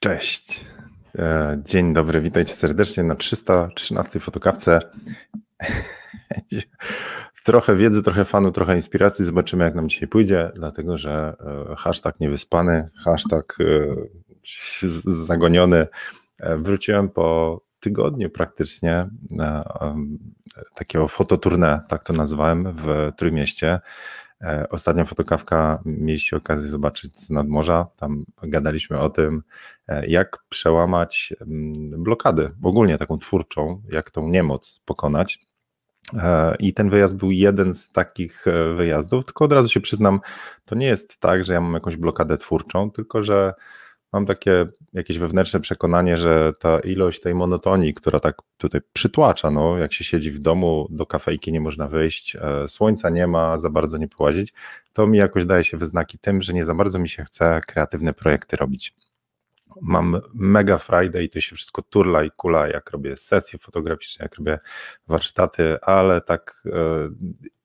Cześć. E, dzień dobry, witajcie serdecznie na 313 fotokawce. Trochę wiedzy, trochę fanu, trochę inspiracji. Zobaczymy, jak nam dzisiaj pójdzie, dlatego że e, hashtag niewyspany, hashtag e, zagoniony. Wróciłem po tygodniu praktycznie takiego fototournée, tak to nazwałem, w Trójmieście. E, ostatnia fotokawka mieliście okazję zobaczyć z nadmorza. Tam gadaliśmy o tym, e, jak przełamać mm, blokady, ogólnie taką twórczą, jak tą niemoc pokonać. E, I ten wyjazd był jeden z takich wyjazdów, tylko od razu się przyznam, to nie jest tak, że ja mam jakąś blokadę twórczą, tylko że mam takie jakieś wewnętrzne przekonanie, że ta ilość tej monotonii, która tak tutaj przytłacza, no, jak się siedzi w domu, do kafejki nie można wyjść, e, słońca nie ma, za bardzo nie połazić, to mi jakoś daje się wyznaki tym, że nie za bardzo mi się chce kreatywne projekty robić. Mam mega Friday i to się wszystko turla i kula, jak robię sesje fotograficzne, jak robię warsztaty, ale tak e,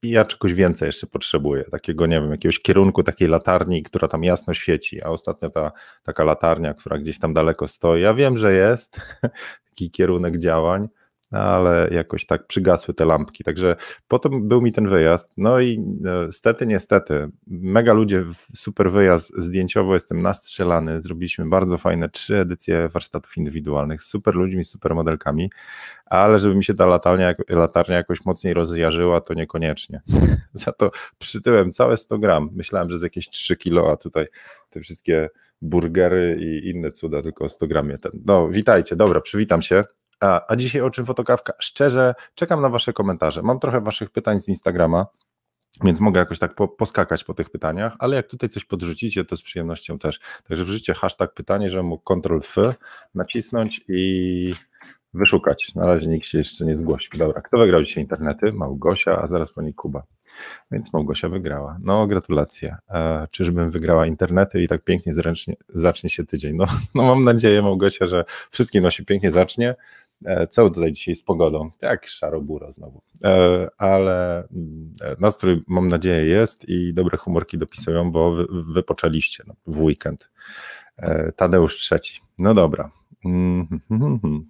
ja czegoś więcej jeszcze potrzebuję, takiego, nie wiem, jakiegoś kierunku takiej latarni, która tam jasno świeci, a ostatnio ta taka latarnia, która gdzieś tam daleko stoi, ja wiem, że jest taki kierunek działań, no, ale jakoś tak przygasły te lampki. Także potem był mi ten wyjazd. No i niestety, niestety, mega ludzie, super wyjazd zdjęciowo, jestem nastrzelany. Zrobiliśmy bardzo fajne trzy edycje warsztatów indywidualnych z super ludźmi, super modelkami, ale żeby mi się ta latarnia, latarnia jakoś mocniej rozjarzyła, to niekoniecznie. Za to przytyłem całe 100 gram. Myślałem, że z jakieś 3 kilo, a tutaj te wszystkie burgery i inne cuda, tylko 100 gramie ten. No, witajcie, dobra, przywitam się. A, a dzisiaj o czym fotokawka? Szczerze, czekam na Wasze komentarze. Mam trochę Waszych pytań z Instagrama. Więc mogę jakoś tak po, poskakać po tych pytaniach, ale jak tutaj coś podrzucicie, to z przyjemnością też. Także wrzućcie hashtag pytanie, że mógł Ctrl F nacisnąć i wyszukać. Na razie nikt się jeszcze nie zgłosił. Dobra, kto wygrał dzisiaj internety? Małgosia, a zaraz po niej Kuba. Więc Małgosia wygrała. No, gratulacje. E, czyżbym wygrała internety i tak pięknie zręcznie zacznie się tydzień? No, no mam nadzieję, Małgosia, że wszystkim nosi pięknie zacznie. E, co tutaj dzisiaj z pogodą? Tak, szaro-buro znowu. E, ale mm, nastrój mam nadzieję jest i dobre humorki dopisują, bo wy, wypoczęliście no, w weekend. E, Tadeusz trzeci. No dobra.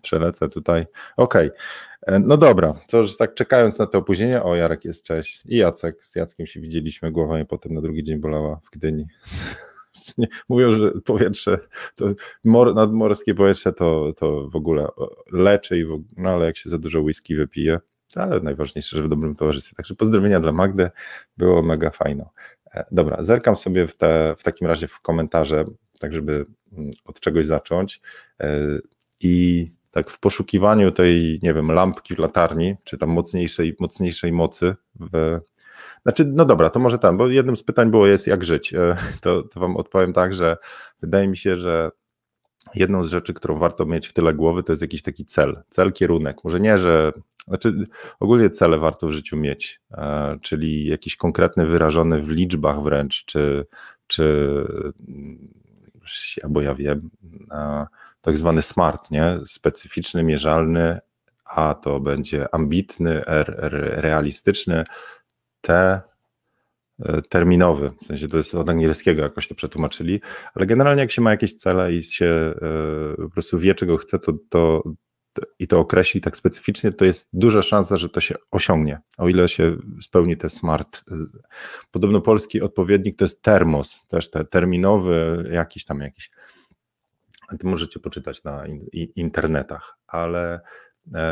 Przelecę tutaj. Okej. Okay. No dobra, to już tak czekając na to opóźnienie, o Jarek jest, cześć. I Jacek, z Jackiem się widzieliśmy, głowa mnie potem na drugi dzień bolała w Gdyni. Mówią, że powietrze, to mor, nadmorskie powietrze to, to w ogóle leczy, i w, no ale jak się za dużo whisky wypije, ale najważniejsze, że w dobrym towarzystwie. Także pozdrowienia dla Magdy, było mega fajno. E, dobra, zerkam sobie w, te, w takim razie w komentarze, tak żeby mm, od czegoś zacząć e, i tak w poszukiwaniu tej, nie wiem, lampki w latarni, czy tam mocniejszej, mocniejszej mocy w, znaczy, no dobra, to może tam, bo jednym z pytań było jest, jak żyć. E, to, to wam odpowiem tak, że wydaje mi się, że jedną z rzeczy, którą warto mieć w tyle głowy, to jest jakiś taki cel, cel, kierunek. Może nie, że, znaczy ogólnie cele warto w życiu mieć, e, czyli jakiś konkretny, wyrażony w liczbach wręcz, czy, czy albo ja wiem, e, tak zwany smart, nie? Specyficzny, mierzalny, a to będzie ambitny, realistyczny, T e, terminowy, w sensie to jest od angielskiego jakoś to przetłumaczyli, ale generalnie jak się ma jakieś cele i się e, po prostu wie czego chce, to, to i to określi tak specyficznie, to jest duża szansa, że to się osiągnie, o ile się spełni te smart. Podobno polski odpowiednik to jest termos, też te terminowy, jakiś tam jakiś. To możecie poczytać na internetach, ale E,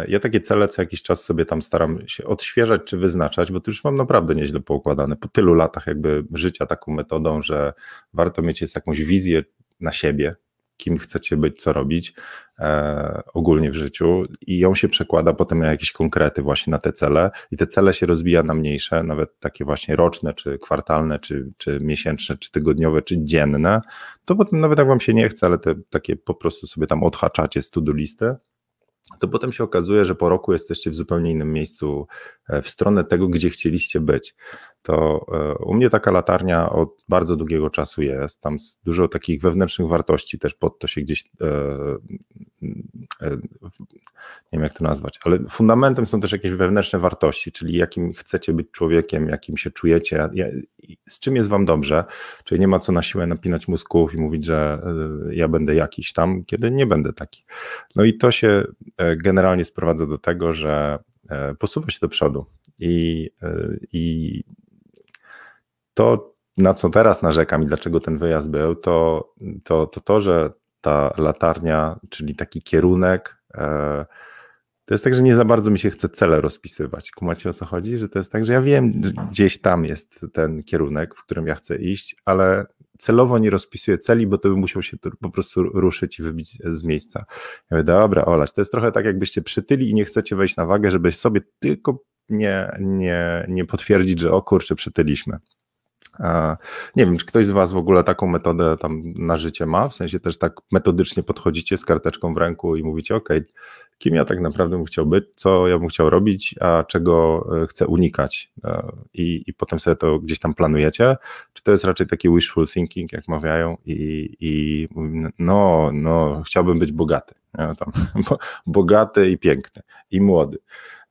ja takie cele co jakiś czas sobie tam staram się odświeżać czy wyznaczać, bo to już mam naprawdę nieźle poukładane. Po tylu latach jakby życia taką metodą, że warto mieć jest jakąś wizję na siebie, kim chcecie być, co robić e, ogólnie w życiu i ją się przekłada potem na jakieś konkrety właśnie na te cele i te cele się rozbija na mniejsze, nawet takie właśnie roczne, czy kwartalne, czy, czy miesięczne, czy tygodniowe, czy dzienne, to potem nawet jak wam się nie chce, ale te takie po prostu sobie tam odhaczacie z to-do listy to potem się okazuje, że po roku jesteście w zupełnie innym miejscu e, w stronę tego, gdzie chcieliście być. To e, u mnie taka latarnia od bardzo długiego czasu jest. Tam dużo takich wewnętrznych wartości też pod to się gdzieś, e, e, nie wiem jak to nazwać, ale fundamentem są też jakieś wewnętrzne wartości, czyli jakim chcecie być człowiekiem, jakim się czujecie, z czym jest wam dobrze. Czyli nie ma co na siłę napinać mózgów i mówić, że ja będę jakiś tam, kiedy nie będę taki. No i to się generalnie sprowadza do tego, że posuwa się do przodu. I, i to, na co teraz narzekam i dlaczego ten wyjazd był, to to, to, to że ta latarnia, czyli taki kierunek, e, to jest tak, że nie za bardzo mi się chce cele rozpisywać. Kumacie o co chodzi? Że to jest tak, że ja wiem, że gdzieś tam jest ten kierunek, w którym ja chcę iść, ale celowo nie rozpisuję celi, bo to bym musiał się po prostu ruszyć i wybić z miejsca. Ja mówię, dobra, olać, to jest trochę tak, jakbyście przytyli i nie chcecie wejść na wagę, żeby sobie tylko nie, nie, nie potwierdzić, że o kurczę, przytyliśmy. Nie wiem, czy ktoś z Was w ogóle taką metodę tam na życie ma, w sensie też tak metodycznie podchodzicie z karteczką w ręku i mówicie, ok, kim ja tak naprawdę bym chciał być, co ja bym chciał robić, a czego e, chcę unikać? E, i, i potem sobie to gdzieś tam planujecie, czy to jest raczej taki wishful thinking, jak mawiają i, i no, no, chciałbym być bogaty, tam, bogaty i piękny i młody.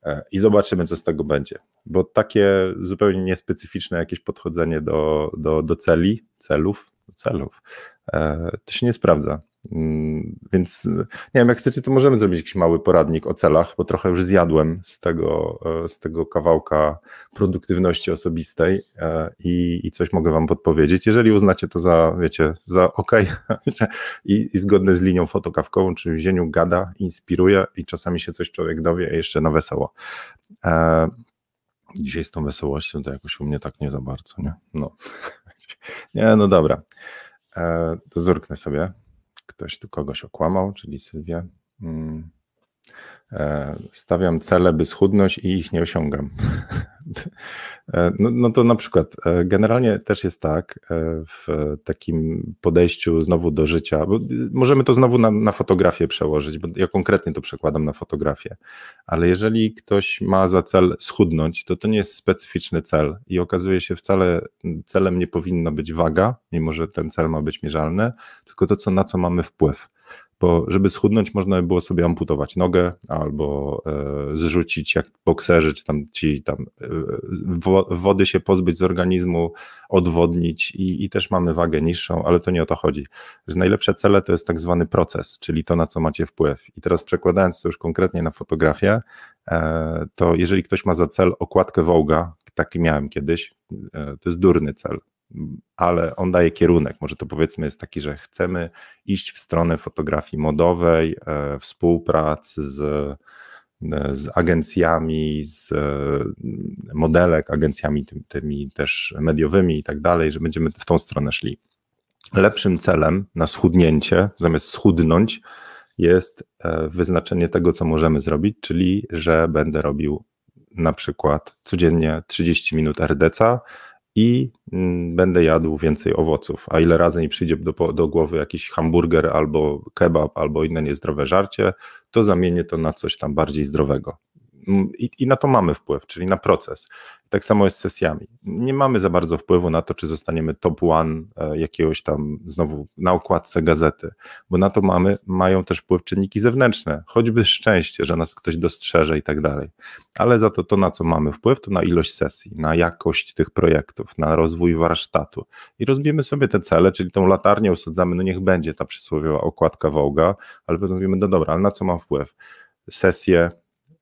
E, i zobaczymy, co z tego będzie. Bo takie zupełnie niespecyficzne jakieś podchodzenie do, do, do celi, celów, celów, e, to się nie sprawdza. Mm, więc nie wiem, jak chcecie, to możemy zrobić jakiś mały poradnik o celach, bo trochę już zjadłem z tego, e, z tego kawałka produktywności osobistej i, i coś mogę Wam podpowiedzieć. Jeżeli uznacie to za, wiecie, za ok i, i zgodne z linią fotokawkową, czyli w zieniu gada, inspiruje i czasami się coś człowiek dowie, a jeszcze na wesoło. Dzisiaj z tą wesołością to jakoś u mnie tak nie za bardzo, nie? No, nie, no dobra. E, to zerknę sobie. Ktoś tu kogoś okłamał, czyli Sylwia. Hmm. E, stawiam cele, by schudnąć i ich nie osiągam. E, no, no, to na przykład, e, generalnie też jest tak w takim podejściu znowu do życia, bo możemy to znowu na, na fotografię przełożyć, bo ja konkretnie to przekładam na fotografię, ale jeżeli ktoś ma za cel schudnąć, to to nie jest specyficzny cel i okazuje się wcale celem nie powinno być waga, mimo że ten cel ma być mierzalny, tylko to, co, na co mamy wpływ bo żeby schudnąć, można by było sobie amputować nogę albo e, zrzucić jak bokserzy, czy tam ci tam e, wo, wody się pozbyć z organizmu, odwodnić i, i też mamy wagę niższą, ale to nie o to chodzi. Że najlepsze cele to jest tak zwany proces, czyli to, na co macie wpływ. I teraz przekładając to już konkretnie na fotografię, e, to jeżeli ktoś ma za cel okładkę Wołga, taki miałem kiedyś, e, to jest durny cel ale on daje kierunek. Może to powiedzmy jest taki, że chcemy iść w stronę fotografii modowej, e, współprac z, e, z agencjami, z e, modelek, agencjami tymi, tymi też mediowymi i tak dalej, że będziemy w tą stronę szli. Lepszym celem na schudnięcie, zamiast schudnąć, jest wyznaczenie tego, co możemy zrobić, czyli że będę robił na przykład codziennie 30 minut RDC, i mm, będę jadł więcej owoców. A ile razy mi przyjdzie do, do głowy jakiś hamburger albo kebab albo inne niezdrowe żarcie, to zamienię to na coś tam bardziej zdrowego. Mm, I, I, na to mamy wpływ, czyli na proces. Tak samo jest z sesjami. Nie mamy za bardzo wpływu na to, czy zostaniemy top one e, jakiegoś tam znowu na okładce gazety, bo na to mamy, mają też wpływ czynniki zewnętrzne, choćby szczęście, że nas ktoś dostrzeże i tak dalej. Ale za to, to na co mamy wpływ, to na ilość sesji, na jakość tych projektów, na rozwój warsztatu. I rozbijemy sobie te cele, czyli tą latarnię usadzamy, no niech będzie ta przysłowiowa okładka Wołga, ale potem mówimy, no dobra, ale na co mam wpływ? Sesje,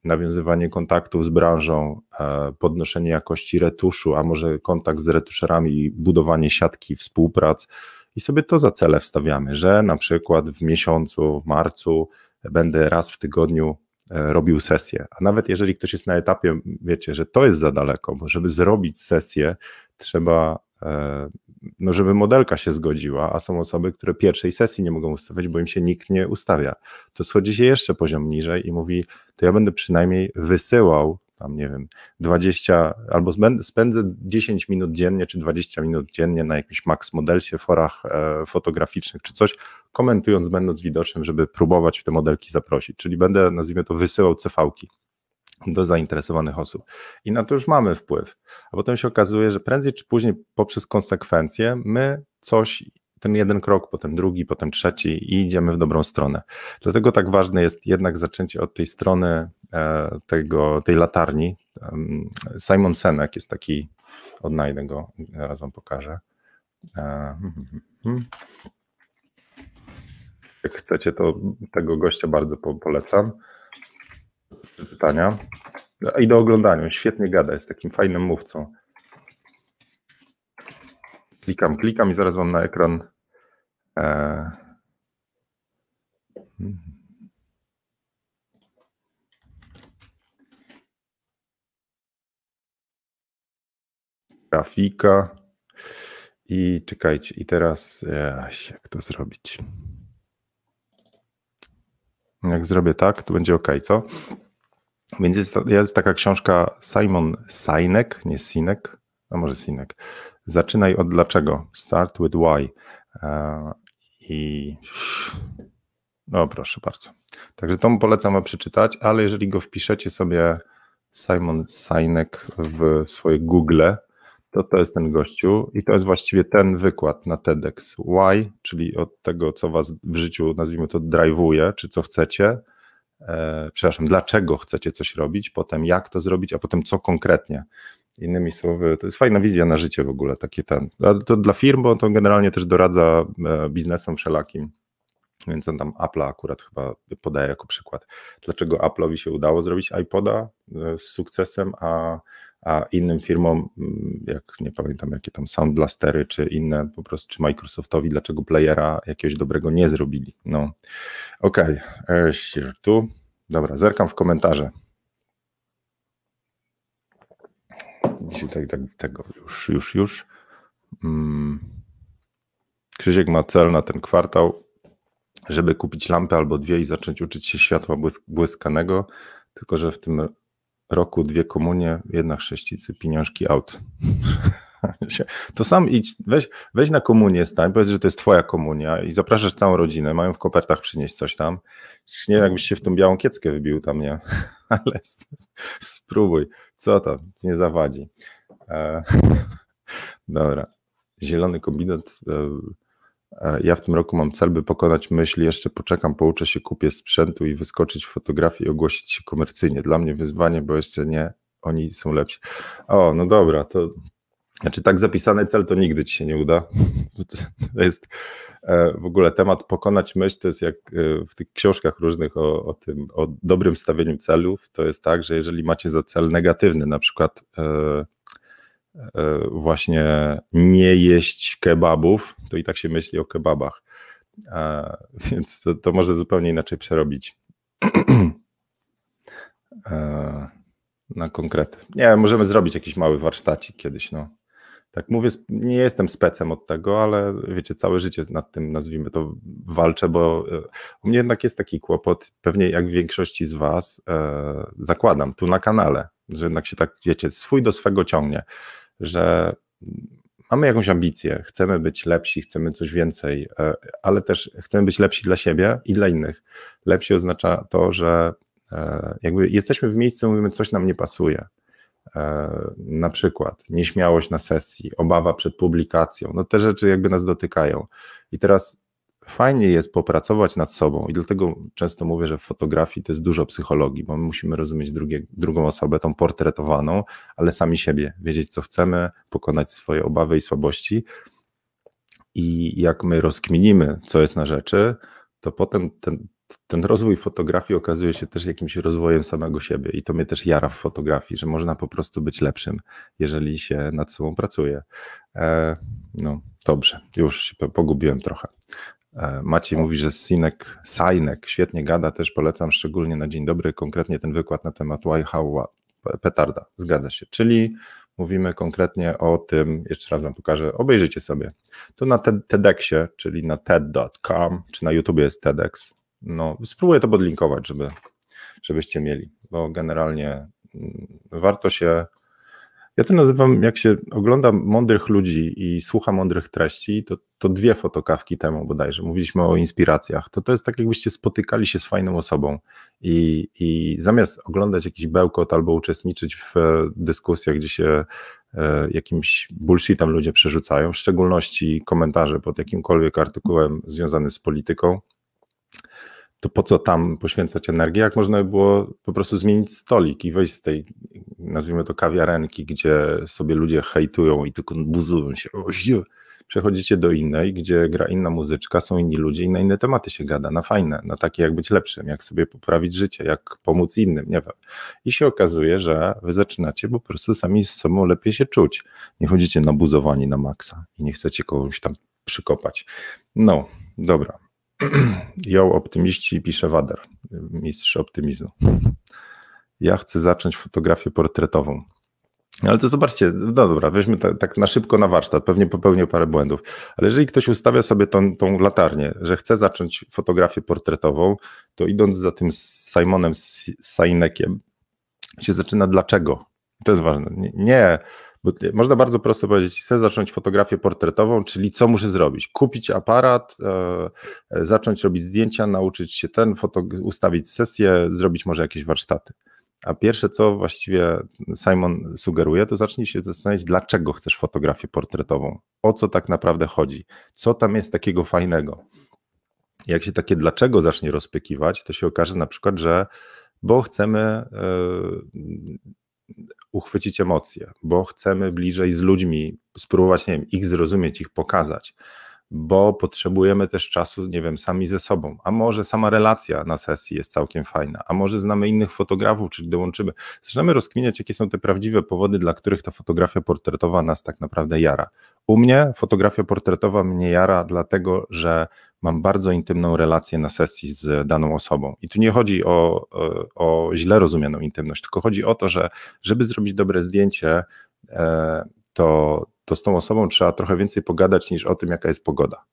nawiązywanie kontaktów z branżą, e, podnoszenie jakości retuszu, a może kontakt z retuszerami i budowanie siatki współprac. I sobie to za cele wstawiamy, że na przykład w miesiącu, marcu będę raz w tygodniu e, robił sesję. A nawet jeżeli ktoś jest na etapie, wiecie, że to jest za daleko, bo żeby zrobić sesję, trzeba no żeby modelka się zgodziła, a są osoby, które pierwszej sesji nie mogą ustawiać, bo im się nikt nie ustawia. To schodzi się jeszcze poziom niżej i mówi, to ja będę przynajmniej wysyłał tam nie wiem, 20 albo spędzę 10 minut dziennie czy 20 minut dziennie na jakimś max modelsie, forach e, fotograficznych czy coś, komentując, będąc widocznym, żeby próbować te modelki zaprosić. Czyli będę, nazwijmy to, wysyłał CV-ki do zainteresowanych osób. I na to już mamy wpływ. A potem się okazuje, że prędzej czy później poprzez konsekwencje my coś, ten jeden krok, potem drugi, potem trzeci i idziemy w dobrą stronę. Dlatego tak ważne jest jednak zaczęcie od tej strony e, tego, tej latarni. Simon Senek jest taki, odnajdę go, zaraz wam pokażę. E, hmm, hmm, hmm, Jak chcecie, to tego gościa bardzo polecam pytania i do oglądania. Świetnie gada, jest takim fajnym mówcą. Klikam, klikam i zaraz wam na ekran. E... Grafika. I czekajcie, i teraz jak to zrobić? Jak zrobię tak, to będzie ok, co? Więc jest, jest taka książka Simon Sinek, nie Sinek, a może Sinek. Zaczynaj od dlaczego. Start with why. E, I no proszę bardzo. Także to polecam przeczytać, ale jeżeli go wpiszecie sobie Simon Sinek w swoje Google, to to jest ten gościu i to jest właściwie ten wykład na TEDx. Why, czyli od tego, co was w życiu, nazwijmy to, drive'uje, czy co chcecie, przepraszam, dlaczego chcecie coś robić, potem jak to zrobić, a potem co konkretnie. Innymi słowy, to jest fajna wizja na życie w ogóle, takie ten. To dla firm, bo to generalnie też doradza e, biznesom wszelakim. Więc on tam Apple akurat chyba podaje jako przykład. Dlaczego Apple'owi się udało zrobić iPoda e, z sukcesem, a a innym firmom, mm, jak nie pamiętam jakie tam Sound Blastery czy inne po prostu, czy Microsoftowi, dlaczego playera jakiegoś dobrego nie zrobili. No, okej, okay. tu, dobra, zerkam w komentarze. Dzisiaj tak, tak, tego już, już, już. Hmm. Krzysiek ma cel na ten kwartał, żeby kupić lampę albo dwie i zacząć uczyć się światła błysk błyskanego, tylko że w tym roku dwie komunie, jedna chrześcicy, pieniążki out. To sam idź, weź, weź na komunię, stań, powiedz, że to jest twoja komunia i zapraszasz całą rodzinę, mają w kopertach przynieść coś tam. Nie wiem, jakbyś się w tą białą kieckę wybił tam, nie? Ale spróbuj, co to, nie zawadzi. E, dobra, zielony kombinat E, ja w tym roku mam cel, by pokonać myśl, jeszcze poczekam, pouczę się, kupię sprzętu i wyskoczyć w fotografii i ogłosić się komercyjnie. Dla mnie wyzwanie, bo jeszcze nie, oni są lepsi. O, no dobra, to znaczy tak zapisany cel to nigdy ci się nie uda. To jest e, w ogóle temat pokonać myśl, to jest jak e, w tych książkach różnych o, o tym, o dobrym stawieniu celów, to jest tak, że jeżeli macie za cel negatywny, na przykład E, właśnie nie jeść kebabów, to i tak się myśli o kebabach. E, więc to, to może zupełnie inaczej przerobić. E, na konkrety. Nie, możemy zrobić jakiś mały warsztacik kiedyś, no. Tak mówię, nie jestem specem od tego, ale wiecie, całe życie nad tym, nazwijmy to, walczę, bo u mnie jednak jest taki kłopot, pewnie jak w większości z Was, e, zakładam tu na kanale, że jednak się tak, wiecie, swój do swego ciągnie że mamy jakąś ambicję, chcemy być lepsi, chcemy coś więcej, e, ale też chcemy być lepsi dla siebie i dla innych. Lepsi oznacza to, że e, jakby jesteśmy w miejscu, mówimy, coś nam nie pasuje. E, na przykład nieśmiałość na sesji, obawa przed publikacją, no te rzeczy jakby nas dotykają. I teraz fajnie jest popracować nad sobą i dlatego często mówię, że w fotografii to jest dużo psychologii, bo my musimy rozumieć drugie, drugą osobę, tą portretowaną, ale sami siebie, wiedzieć co chcemy, pokonać swoje obawy i słabości i jak my rozkminimy, co jest na rzeczy, to potem ten, ten rozwój fotografii okazuje się też jakimś rozwojem samego siebie i to mnie też jara w fotografii, że można po prostu być lepszym, jeżeli się nad sobą pracuje. E, no dobrze, już się pogubiłem trochę. E, Maciej mówi, że Sinek, Sajnek świetnie gada, też polecam szczególnie na dzień dobry, konkretnie ten wykład na temat why, how, petarda, zgadza się, czyli mówimy konkretnie o tym, jeszcze raz wam pokażę, obejrzyjcie sobie. To na TEDxie, czyli na TED.com, czy na YouTube jest TEDx, no spróbuję to podlinkować, żeby, żebyście mieli, bo generalnie mm, warto się Ja to nazywam, jak się ogląda mądrych ludzi i słucha mądrych treści, to, to dwie fotokawki temu bodajże, mówiliśmy o inspiracjach, to to jest tak jakbyście spotykali się z fajną osobą i, i zamiast oglądać jakiś bełkot albo uczestniczyć w dyskusjach, gdzie się e, jakimś bullshitem ludzie przerzucają, w szczególności komentarze pod jakimkolwiek artykułem związanym z polityką, to po co tam poświęcać energię, jak można by było po prostu zmienić stolik i wejść z tej, nazwijmy to kawiarenki, gdzie sobie ludzie hejtują i tylko buzują się, o, przechodzicie do innej, gdzie gra inna muzyczka, są inni ludzie i na inne tematy się gada, na fajne, na takie jak być lepszym, jak sobie poprawić życie, jak pomóc innym, nie wiem. I się okazuje, że wy zaczynacie po prostu sami z sobą lepiej się czuć. Nie chodzicie nabuzowani na maksa i nie chcecie kogoś tam przykopać. No, dobra. Ją optymiści pisze Wader, mistrz optymizmu. Ja chcę zacząć fotografię portretową. Ale to zobaczcie, no dobra, weźmy tak, tak, na szybko na warsztat, pewnie popełnię parę błędów, ale jeżeli ktoś ustawia sobie tą, tą latarnię, że chce zacząć fotografię portretową, to idąc za tym Simonem Sainekiem, się zaczyna dlaczego. To jest ważne. Nie bo można bardzo prosto powiedzieć, chcę zacząć fotografię portretową, czyli co muszę zrobić? Kupić aparat, e, e zacząć robić zdjęcia, nauczyć się ten, ustawić sesję, zrobić może jakieś warsztaty. A pierwsze, co właściwie Simon sugeruje, to zacznij się zastanawiać, dlaczego chcesz fotografię portretową, o co tak naprawdę chodzi, co tam jest takiego fajnego. Jak się takie dlaczego zacznie rozpykiwać, to się okaże na przykład, że bo chcemy yy, uchwycić emocje, bo chcemy bliżej z ludźmi spróbować, nie wiem, ich zrozumieć, ich pokazać bo potrzebujemy też czasu, nie wiem, sami ze sobą. A może sama relacja na sesji jest całkiem fajna, a może znamy innych fotografów, czyli dołączymy. Zaczynamy rozkminiać, jakie są te prawdziwe powody, dla których ta fotografia portretowa nas tak naprawdę jara. U mnie fotografia portretowa mnie jara, dlatego że mam bardzo intymną relację na sesji z daną osobą. I tu nie chodzi o, o, źle rozumianą intymność, tylko chodzi o to, że żeby zrobić dobre zdjęcie, e, to, to z tą osobą trzeba trochę więcej pogadać niż o tym, jaka jest pogoda.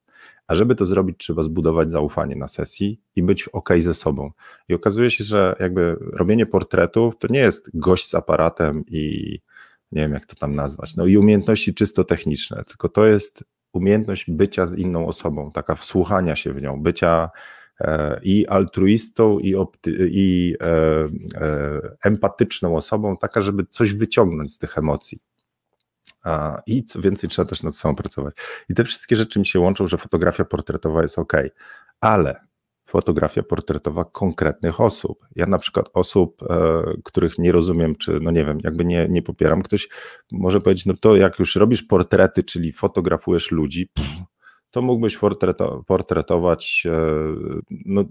A żeby to zrobić, trzeba zbudować zaufanie na sesji i być ok ze sobą. I okazuje się, że jakby robienie portretów to nie jest gość z aparatem i nie wiem, jak to tam nazwać, no i umiejętności czysto techniczne, tylko to jest umiejętność bycia z inną osobą, taka wsłuchania się w nią, bycia e, i altruistą, i, opty, i e, e, empatyczną osobą, taka, żeby coś wyciągnąć z tych emocji. I co więcej, trzeba też nad sobą pracować. I te wszystkie rzeczy mi się łączą, że fotografia portretowa jest ok, ale fotografia portretowa konkretnych osób. Ja na przykład osób, e, których nie rozumiem, czy no nie wiem, jakby nie, nie popieram, ktoś może powiedzieć, no to jak już robisz portrety, czyli fotografujesz ludzi, pff, to mógłbyś portretować e, no,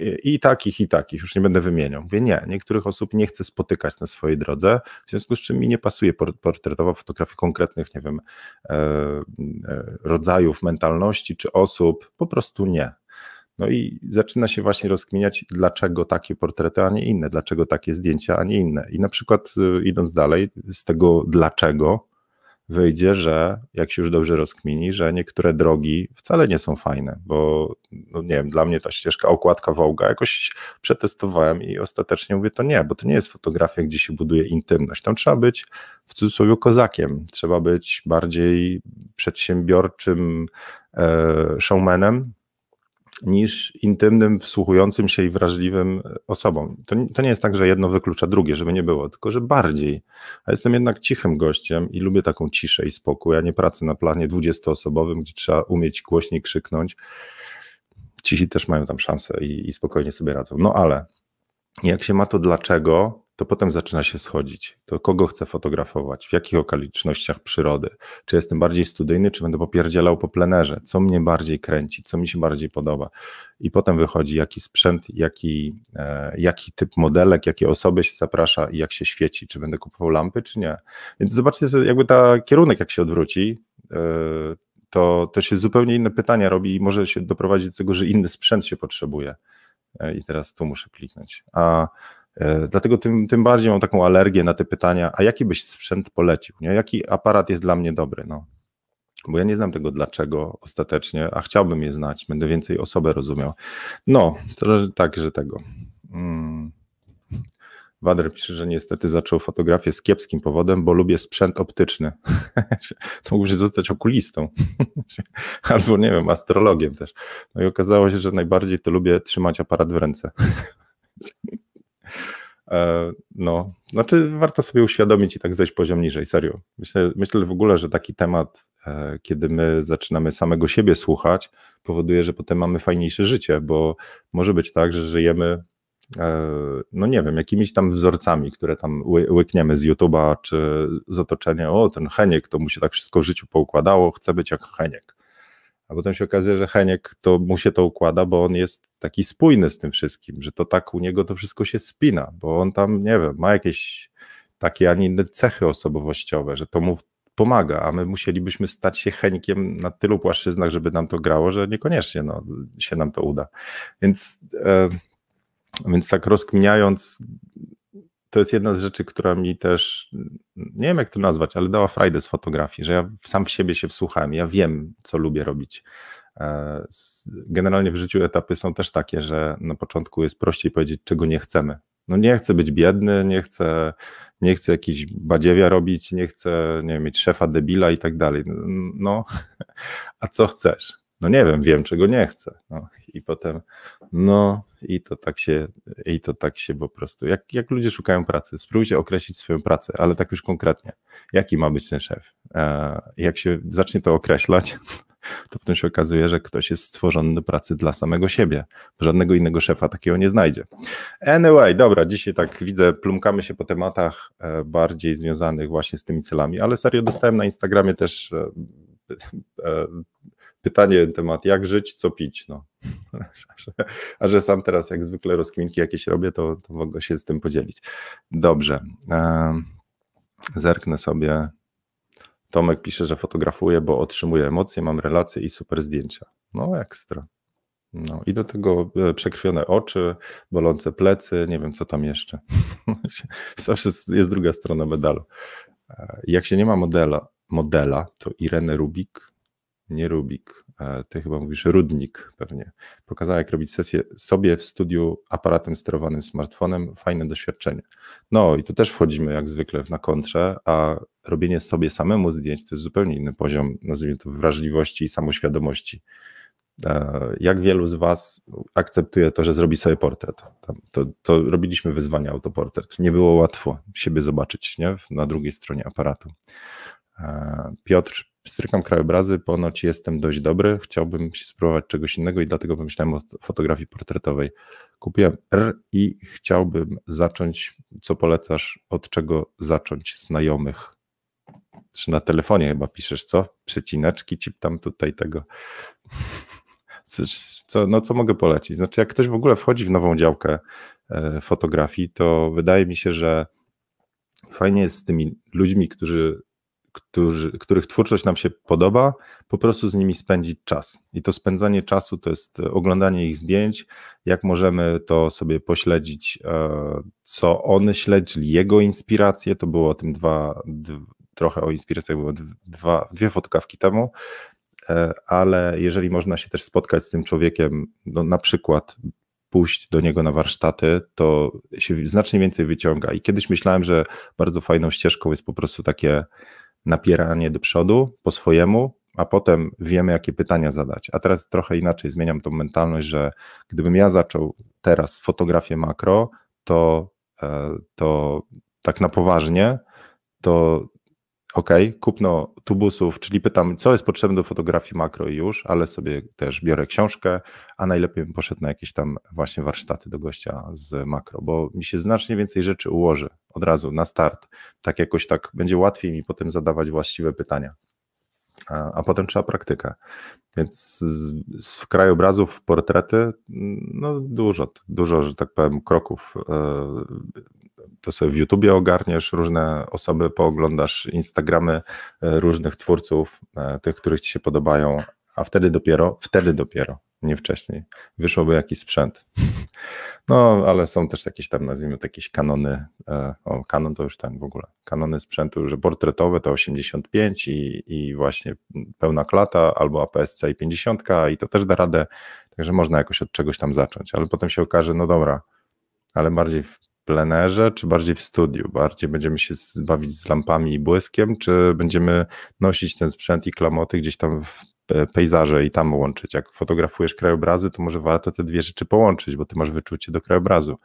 i takich, i takich, już nie będę wymieniał. Mówię, nie, niektórych osób nie chcę spotykać na swojej drodze, w związku z czym mi nie pasuje portretowa fotografii konkretnych, nie wiem, e, rodzajów mentalności czy osób, po prostu nie. No i zaczyna się właśnie rozkminiać, dlaczego takie portrety, a nie inne, dlaczego takie zdjęcia, a nie inne. I na przykład e, idąc dalej, z tego dlaczego, wyjdzie, że jak się już dobrze rozkmini, że niektóre drogi wcale nie są fajne, bo no nie wiem, dla mnie ta ścieżka, okładka Wołga jakoś przetestowałem i ostatecznie mówię, to nie, bo to nie jest fotografia, gdzie się buduje intymność. Tam trzeba być w cudzysłowie kozakiem, trzeba być bardziej przedsiębiorczym e, showmanem, niż intymnym, wsłuchującym się i wrażliwym osobom. To, to nie jest tak, że jedno wyklucza drugie, żeby nie było, tylko że bardziej. A jestem jednak cichym gościem i lubię taką ciszę i spokój, a nie pracę na planie 20-osobowym, gdzie trzeba umieć głośniej krzyknąć. Cisi też mają tam szansę i, i spokojnie sobie radzą. No ale jak się ma to dlaczego, to potem zaczyna się schodzić. To kogo chcę fotografować, w jakich okolicznościach przyrody, czy jestem bardziej studyjny, czy będę popierdzielał po plenerze, co mnie bardziej kręci, co mi się bardziej podoba. I potem wychodzi jaki sprzęt, jaki, e, jaki typ modelek, jakie osoby się zaprasza i jak się świeci, czy będę kupował lampy, czy nie. Więc zobaczcie, jakby ta kierunek jak się odwróci, e, to, to się zupełnie inne pytania robi i może się doprowadzić do tego, że inny sprzęt się potrzebuje. E, I teraz tu muszę kliknąć. A dlatego tym, tym bardziej mam taką alergię na te pytania, a jaki byś sprzęt polecił? Nie? Jaki aparat jest dla mnie dobry? No. Bo ja nie znam tego dlaczego ostatecznie, a chciałbym je znać, będę więcej osobę rozumiał. No, to tak, że tego. Hmm. Pisze, że niestety zaczął fotografię z kiepskim powodem, bo lubię sprzęt optyczny. to mógłbyś zostać okulistą. Albo nie wiem, astrologiem też. No i okazało się, że najbardziej to lubię trzymać aparat w ręce. E, no, znaczy warto sobie uświadomić i tak zejść poziom niżej, serio. Myślę, myślę w ogóle, że taki temat, e, kiedy my zaczynamy samego siebie słuchać, powoduje, że potem mamy fajniejsze życie, bo może być tak, że żyjemy e, no nie wiem, jakimiś tam wzorcami, które tam łykniemy z YouTube'a czy z otoczenia, o ten Heniek, to mu się tak wszystko w życiu poukładało, chce być jak Heniek a potem się okazuje, że Heniek to mu się to układa, bo on jest taki spójny z tym wszystkim, że to tak u niego to wszystko się spina, bo on tam, nie wiem, ma jakieś takie, a nie inne cechy osobowościowe, że to mu pomaga, a my musielibyśmy stać się Henikiem na tylu płaszczyznach, żeby nam to grało, że niekoniecznie no, się nam to uda. Więc, e, więc tak rozkminiając, to jest jedna z rzeczy, która mi też, nie wiem jak to nazwać, ale dała frajdę z fotografii, że ja sam w siebie się wsłuchałem, ja wiem, co lubię robić. E, generalnie w życiu etapy są też takie, że na początku jest prościej powiedzieć, czego nie chcemy. No nie chcę być biedny, nie chcę, nie chcę jakiś badziewia robić, nie chcę nie wiem, mieć szefa debila i tak dalej. No, a co chcesz? no nie wiem, wiem czego nie chcę. No, I potem, no i to tak się, i to tak się po prostu, jak, jak ludzie szukają pracy, spróbujcie określić swoją pracę, ale tak już konkretnie, jaki ma być ten szef. E, jak się zacznie to określać, to potem się okazuje, że ktoś jest stworzony do pracy dla samego siebie. Żadnego innego szefa takiego nie znajdzie. Anyway, dobra, dzisiaj tak widzę, plumkamy się po tematach e, bardziej związanych właśnie z tymi celami, ale serio dostałem na Instagramie też e, pytanie na temat jak żyć, co pić. No. A że sam teraz jak zwykle rozkminki jakieś robię, to, to mogę się z tym podzielić. Dobrze. Zerknę sobie. Tomek pisze, że fotografuje, bo otrzymuje emocje, mam relacje i super zdjęcia. No ekstra. No i do tego e, przekrwione oczy, bolące plecy, nie wiem co tam jeszcze. Zawsze jest druga strona medalu. E, jak się nie ma modela, modela to Irene Rubik nie Rubik, ty chyba mówisz Rudnik pewnie. Pokazała, jak robić sesję sobie w studiu aparatem sterowanym smartfonem. Fajne doświadczenie. No i tu też wchodzimy jak zwykle na kontrze, a robienie sobie samemu zdjęć to jest zupełnie inny poziom, nazwijmy to, wrażliwości i samoświadomości. E, jak wielu z Was akceptuje to, że zrobi sobie portret? To, to robiliśmy wyzwania autoportret. Nie było łatwo siebie zobaczyć nie? na drugiej stronie aparatu. E, Piotr strykam krajobrazy, ponoć jestem dość dobry, chciałbym się spróbować czegoś innego i dlatego pomyślałem o fotografii portretowej. Kupiłem R i chciałbym zacząć, co polecasz, od czego zacząć znajomych? Czy na telefonie chyba piszesz, co? Przecineczki ci tam tutaj tego. Co, no co mogę polecić? Znaczy, jak ktoś w ogóle wchodzi w nową działkę e, fotografii, to wydaje mi się, że fajnie jest z tymi ludźmi, którzy którzy, których twórczość nam się podoba, po prostu z nimi spędzić czas. I to spędzanie czasu to jest oglądanie ich zdjęć, jak możemy to sobie pośledzić, e, co on śledzi, czyli jego inspiracje. To było o tym dwa, trochę o inspiracjach było dwa, dwie fotokawki temu, e, ale jeżeli można się też spotkać z tym człowiekiem, no na przykład pójść do niego na warsztaty, to się znacznie więcej wyciąga. I kiedyś myślałem, że bardzo fajną ścieżką jest po prostu takie napieranie do przodu po swojemu, a potem wiemy, jakie pytania zadać. A teraz trochę inaczej zmieniam tą mentalność, że gdybym ja zaczął teraz fotografię makro, to, e, to tak na poważnie, to ok, kupno tubusów, czyli pytam, co jest potrzebne do fotografii makro i już, ale sobie też biorę książkę, a najlepiej bym poszedł na jakieś tam właśnie warsztaty do gościa z makro, bo mi się znacznie więcej rzeczy ułoży od razu na start. Tak jakoś tak będzie łatwiej mi potem zadawać właściwe pytania. A, a potem trzeba praktykę. Więc z, z krajobrazów portrety, no dużo, dużo, że tak powiem, kroków e, to sobie w YouTubie ogarniesz, różne osoby pooglądasz, Instagramy e, różnych twórców, e, tych, których ci się podobają, a wtedy dopiero, wtedy dopiero, nie wcześniej, wyszłoby jakiś sprzęt. No, ale są też jakieś tam, nazwijmy to jakieś kanony, e, o, kanon to już ten w ogóle, kanony sprzętu, że portretowe to 85 i, i właśnie pełna klata, albo APS-C i 50 i to też da radę, także można jakoś od czegoś tam zacząć, ale potem się okaże, no dobra, ale bardziej w plenerze, czy bardziej w studiu? Bardziej będziemy się bawić z lampami i błyskiem, czy będziemy nosić ten sprzęt i klamoty gdzieś tam w pejzaże i tam łączyć? Jak fotografujesz krajobrazy, to może warto te dwie rzeczy połączyć, bo ty masz wyczucie do krajobrazu,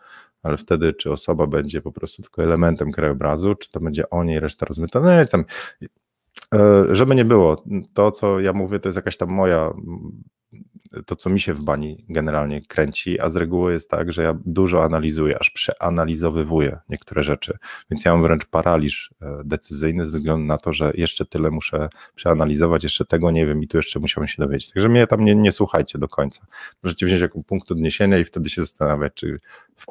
ale wtedy czy osoba będzie po prostu tylko elementem krajobrazu, czy to będzie o niej reszta rozmyta? No tam e, żeby nie było, to co ja mówię, to jest jakaś tam moja to, co mi się w bani generalnie kręci, a z reguły jest tak, że ja dużo analizuję, aż przeanalizowywuję niektóre rzeczy, więc ja mam wręcz paraliż e, decyzyjny ze względu na to, że jeszcze tyle muszę przeanalizować, jeszcze tego nie wiem i tu jeszcze musiałem się dowiedzieć. Także mnie tam nie, nie słuchajcie do końca. Możecie wziąć jako punkt odniesienia i wtedy się zastanawiać, czy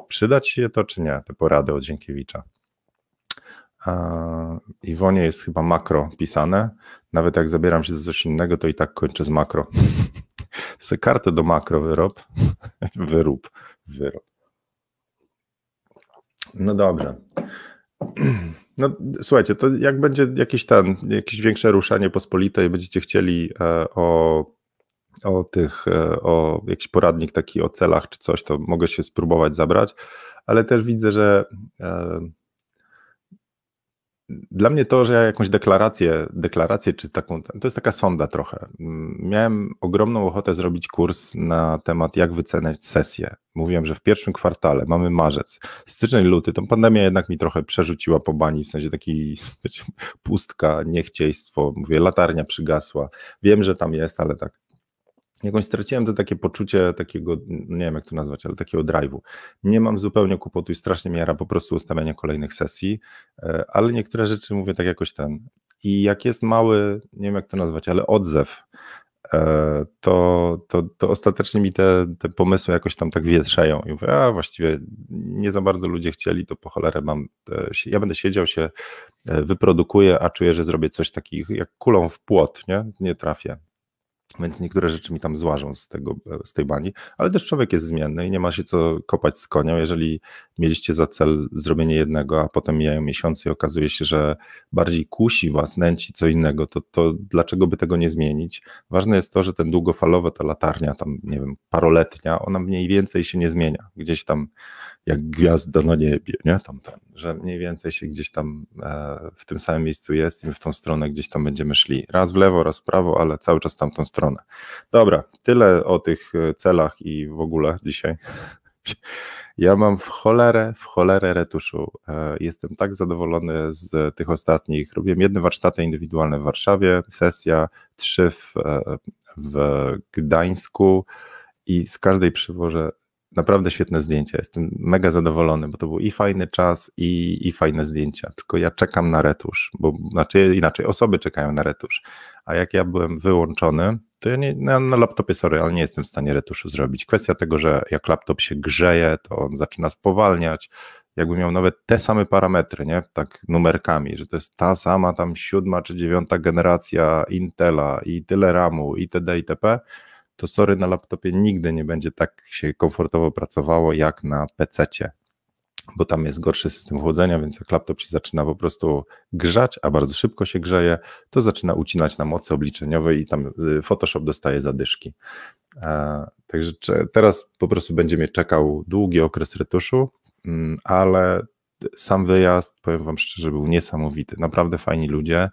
przydać się to, czy nie, te porady od Dziękiewicza. Iwonie jest chyba makro pisane. Nawet jak zabieram się za coś innego, to i tak kończę z makro. Se kartę do makro wyrob. Wyrób. Wyrób. No dobrze. No słuchajcie, to jak będzie jakieś ten, jakieś większe ruszanie pospolite i będziecie chcieli e, o, o tych, e, o jakiś poradnik taki o celach czy coś, to mogę się spróbować zabrać, ale też widzę, że e, dla mnie to, że ja jakąś deklarację, deklarację czy taką, to jest taka sonda trochę. Miałem ogromną ochotę zrobić kurs na temat, jak wyceniać sesję. Mówiłem, że w pierwszym kwartale, mamy marzec, styczeń, luty, to pandemia jednak mi trochę przerzuciła po bani, w sensie taki wiecie, pustka, niechciejstwo, mówię, latarnia przygasła. Wiem, że tam jest, ale tak jakąś straciłem to takie poczucie takiego, nie wiem jak to nazwać, ale takiego drive'u. Nie mam zupełnie kłopotu i strasznie miara po prostu ustawiania kolejnych sesji, e, ale niektóre rzeczy mówię tak jakoś ten. I jak jest mały, nie wiem jak to nazwać, ale odzew, e, to, to, to ostatecznie mi te, te pomysły jakoś tam tak wietrzeją i mówię, a właściwie nie za bardzo ludzie chcieli, to po cholerę mam, ja będę siedział się, e, wyprodukuję, a czuję, że zrobię coś takich jak kulą w płot, nie, nie trafię. Więc niektóre rzeczy mi tam złażą z, tego, z tej bani, ale też człowiek jest zmienny i nie ma się co kopać z konią. Jeżeli mieliście za cel zrobienie jednego, a potem mijają miesiące i okazuje się, że bardziej kusi was, nęci co innego, to, to dlaczego by tego nie zmienić? Ważne jest to, że ten długofalowy, ta latarnia, tam nie wiem, paroletnia, ona mniej więcej się nie zmienia. Gdzieś tam jak gwiazda na niebie, nie? Tam, tam, że mniej więcej się gdzieś tam e, w tym samym miejscu jest i my w tą stronę gdzieś tam będziemy szli. Raz w lewo, raz w prawo, ale cały czas tamtą stronę. Dobra, tyle o tych e, celach i w ogóle dzisiaj. Ja mam w cholerę, w cholerę retuszu. E, jestem tak zadowolony z tych ostatnich. Robiłem jedne warsztaty indywidualne w Warszawie, sesja, trzy w, w Gdańsku i z każdej przywożę naprawdę świetne zdjęcia. Jestem mega zadowolony, bo to był i fajny czas, i, i fajne zdjęcia. Tylko ja czekam na retusz, bo znaczy inaczej, osoby czekają na retusz. A jak ja byłem wyłączony, to ja nie, na, na laptopie, sorry, ale nie jestem w stanie retuszu zrobić. Kwestia tego, że jak laptop się grzeje, to on zaczyna spowalniać. Jakby miał nawet te same parametry, nie? Tak numerkami, że to jest ta sama tam siódma czy dziewiąta generacja Intela i tyle RAMu itd. itp to sorry, na laptopie nigdy nie będzie tak się komfortowo pracowało jak na PC-cie, bo tam jest gorszy system chłodzenia, więc jak laptop się zaczyna po prostu grzać, a bardzo szybko się grzeje, to zaczyna ucinać na mocy obliczeniowej i tam y, Photoshop dostaje zadyszki. E, także teraz po prostu będzie mnie czekał długi okres retuszu, mm, ale sam wyjazd, powiem Wam szczerze, był niesamowity. Naprawdę fajni ludzie.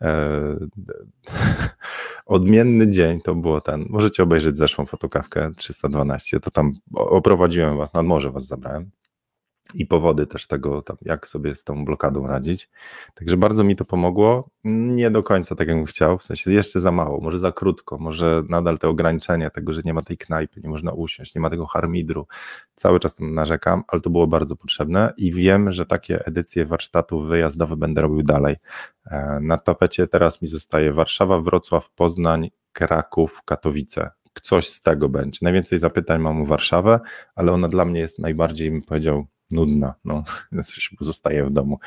Odmienny dzień to było ten. Możecie obejrzeć zeszłą fotokawkę 312. To tam oprowadziłem was, nad morze was zabrałem i powody też tego, tam, jak sobie z tą blokadą radzić. Także bardzo mi to pomogło. Nie do końca tak, jakbym chciał, w sensie jeszcze za mało, może za krótko, może nadal te ograniczenia tego, że nie ma tej knajpy, nie można usiąść, nie ma tego harmidru. Cały czas tam narzekam, ale to było bardzo potrzebne i wiem, że takie edycje warsztatów wyjazdowe będę robił dalej. E, na tapecie teraz mi zostaje Warszawa, Wrocław, Poznań, Kraków, Katowice coś z tego będzie. Najwięcej zapytań mam o Warszawę, ale ona dla mnie jest najbardziej, bym powiedział, nudna, no, zostaję w domu.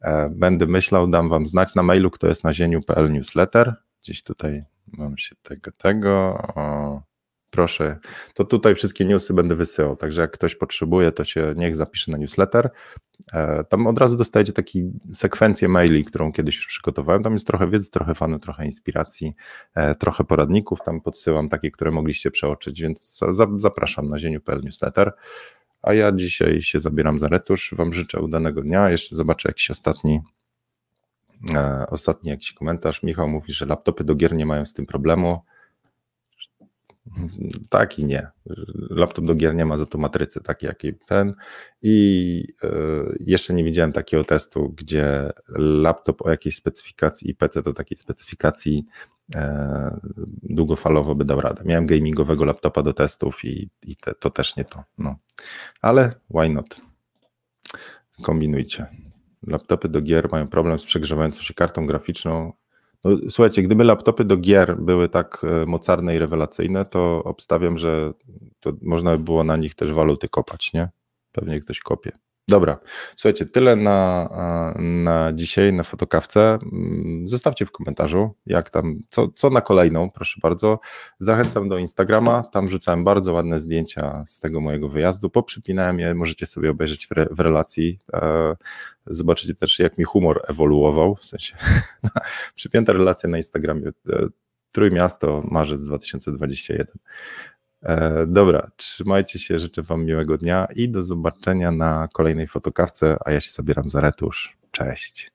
E, będę myślał, dam wam znać na mailu, kto jest na zieniu.pl newsletter. Gdzieś tutaj mam się tego, tego. O, proszę, to tutaj wszystkie newsy będę wysyłał, także jak ktoś potrzebuje, to się niech zapisze na newsletter. E, tam od razu dostajecie taki sekwencję maili, którą kiedyś już przygotowałem. Tam jest trochę wiedzy, trochę fanu, trochę inspiracji, e, trochę poradników. Tam podsyłam takie, które mogliście przeoczyć, więc zapraszam na zieniu.pl newsletter. A ja dzisiaj się zabieram za retusz. Wam życzę udanego dnia. Jeszcze zobaczę jakiś ostatni e, ostatni jakiś komentarz. Michał mówi, że laptopy do gier nie mają z tym problemu. Tak i nie. Laptop do gier nie ma za to matrycy takiej, jakiej ten. I e, jeszcze nie widziałem takiego testu, gdzie laptop o jakiejś specyfikacji i PC do takiej specyfikacji długofalowo by dał radę. Miałem gamingowego laptopa do testów i, i te, to też nie to. No. Ale why not? Kombinujcie. Laptopy do gier mają problem z przegrzewającą się kartą graficzną no, słuchajcie, gdyby laptopy do gier były tak e, mocarne i rewelacyjne, to obstawiam, że to można by było na nich też waluty kopać, nie? Pewnie ktoś kopie. Dobra, słuchajcie, tyle na, na dzisiaj na fotokawce. Mm, zostawcie w komentarzu, jak tam, co, co na kolejną, proszę bardzo. Zachęcam do Instagrama, tam rzucałem bardzo ładne zdjęcia z tego mojego wyjazdu. Poprzypinałem je, możecie sobie obejrzeć w, re, w relacji. E, zobaczycie też, jak mi humor ewoluował, w sensie przypięta relacja na Instagramie. E, Trójmiasto, marzec 2021. E, dobra, trzymajcie się, życzę Wam miłego dnia i do zobaczenia na kolejnej fotokawce, a ja się zabieram za retusz. Cześć.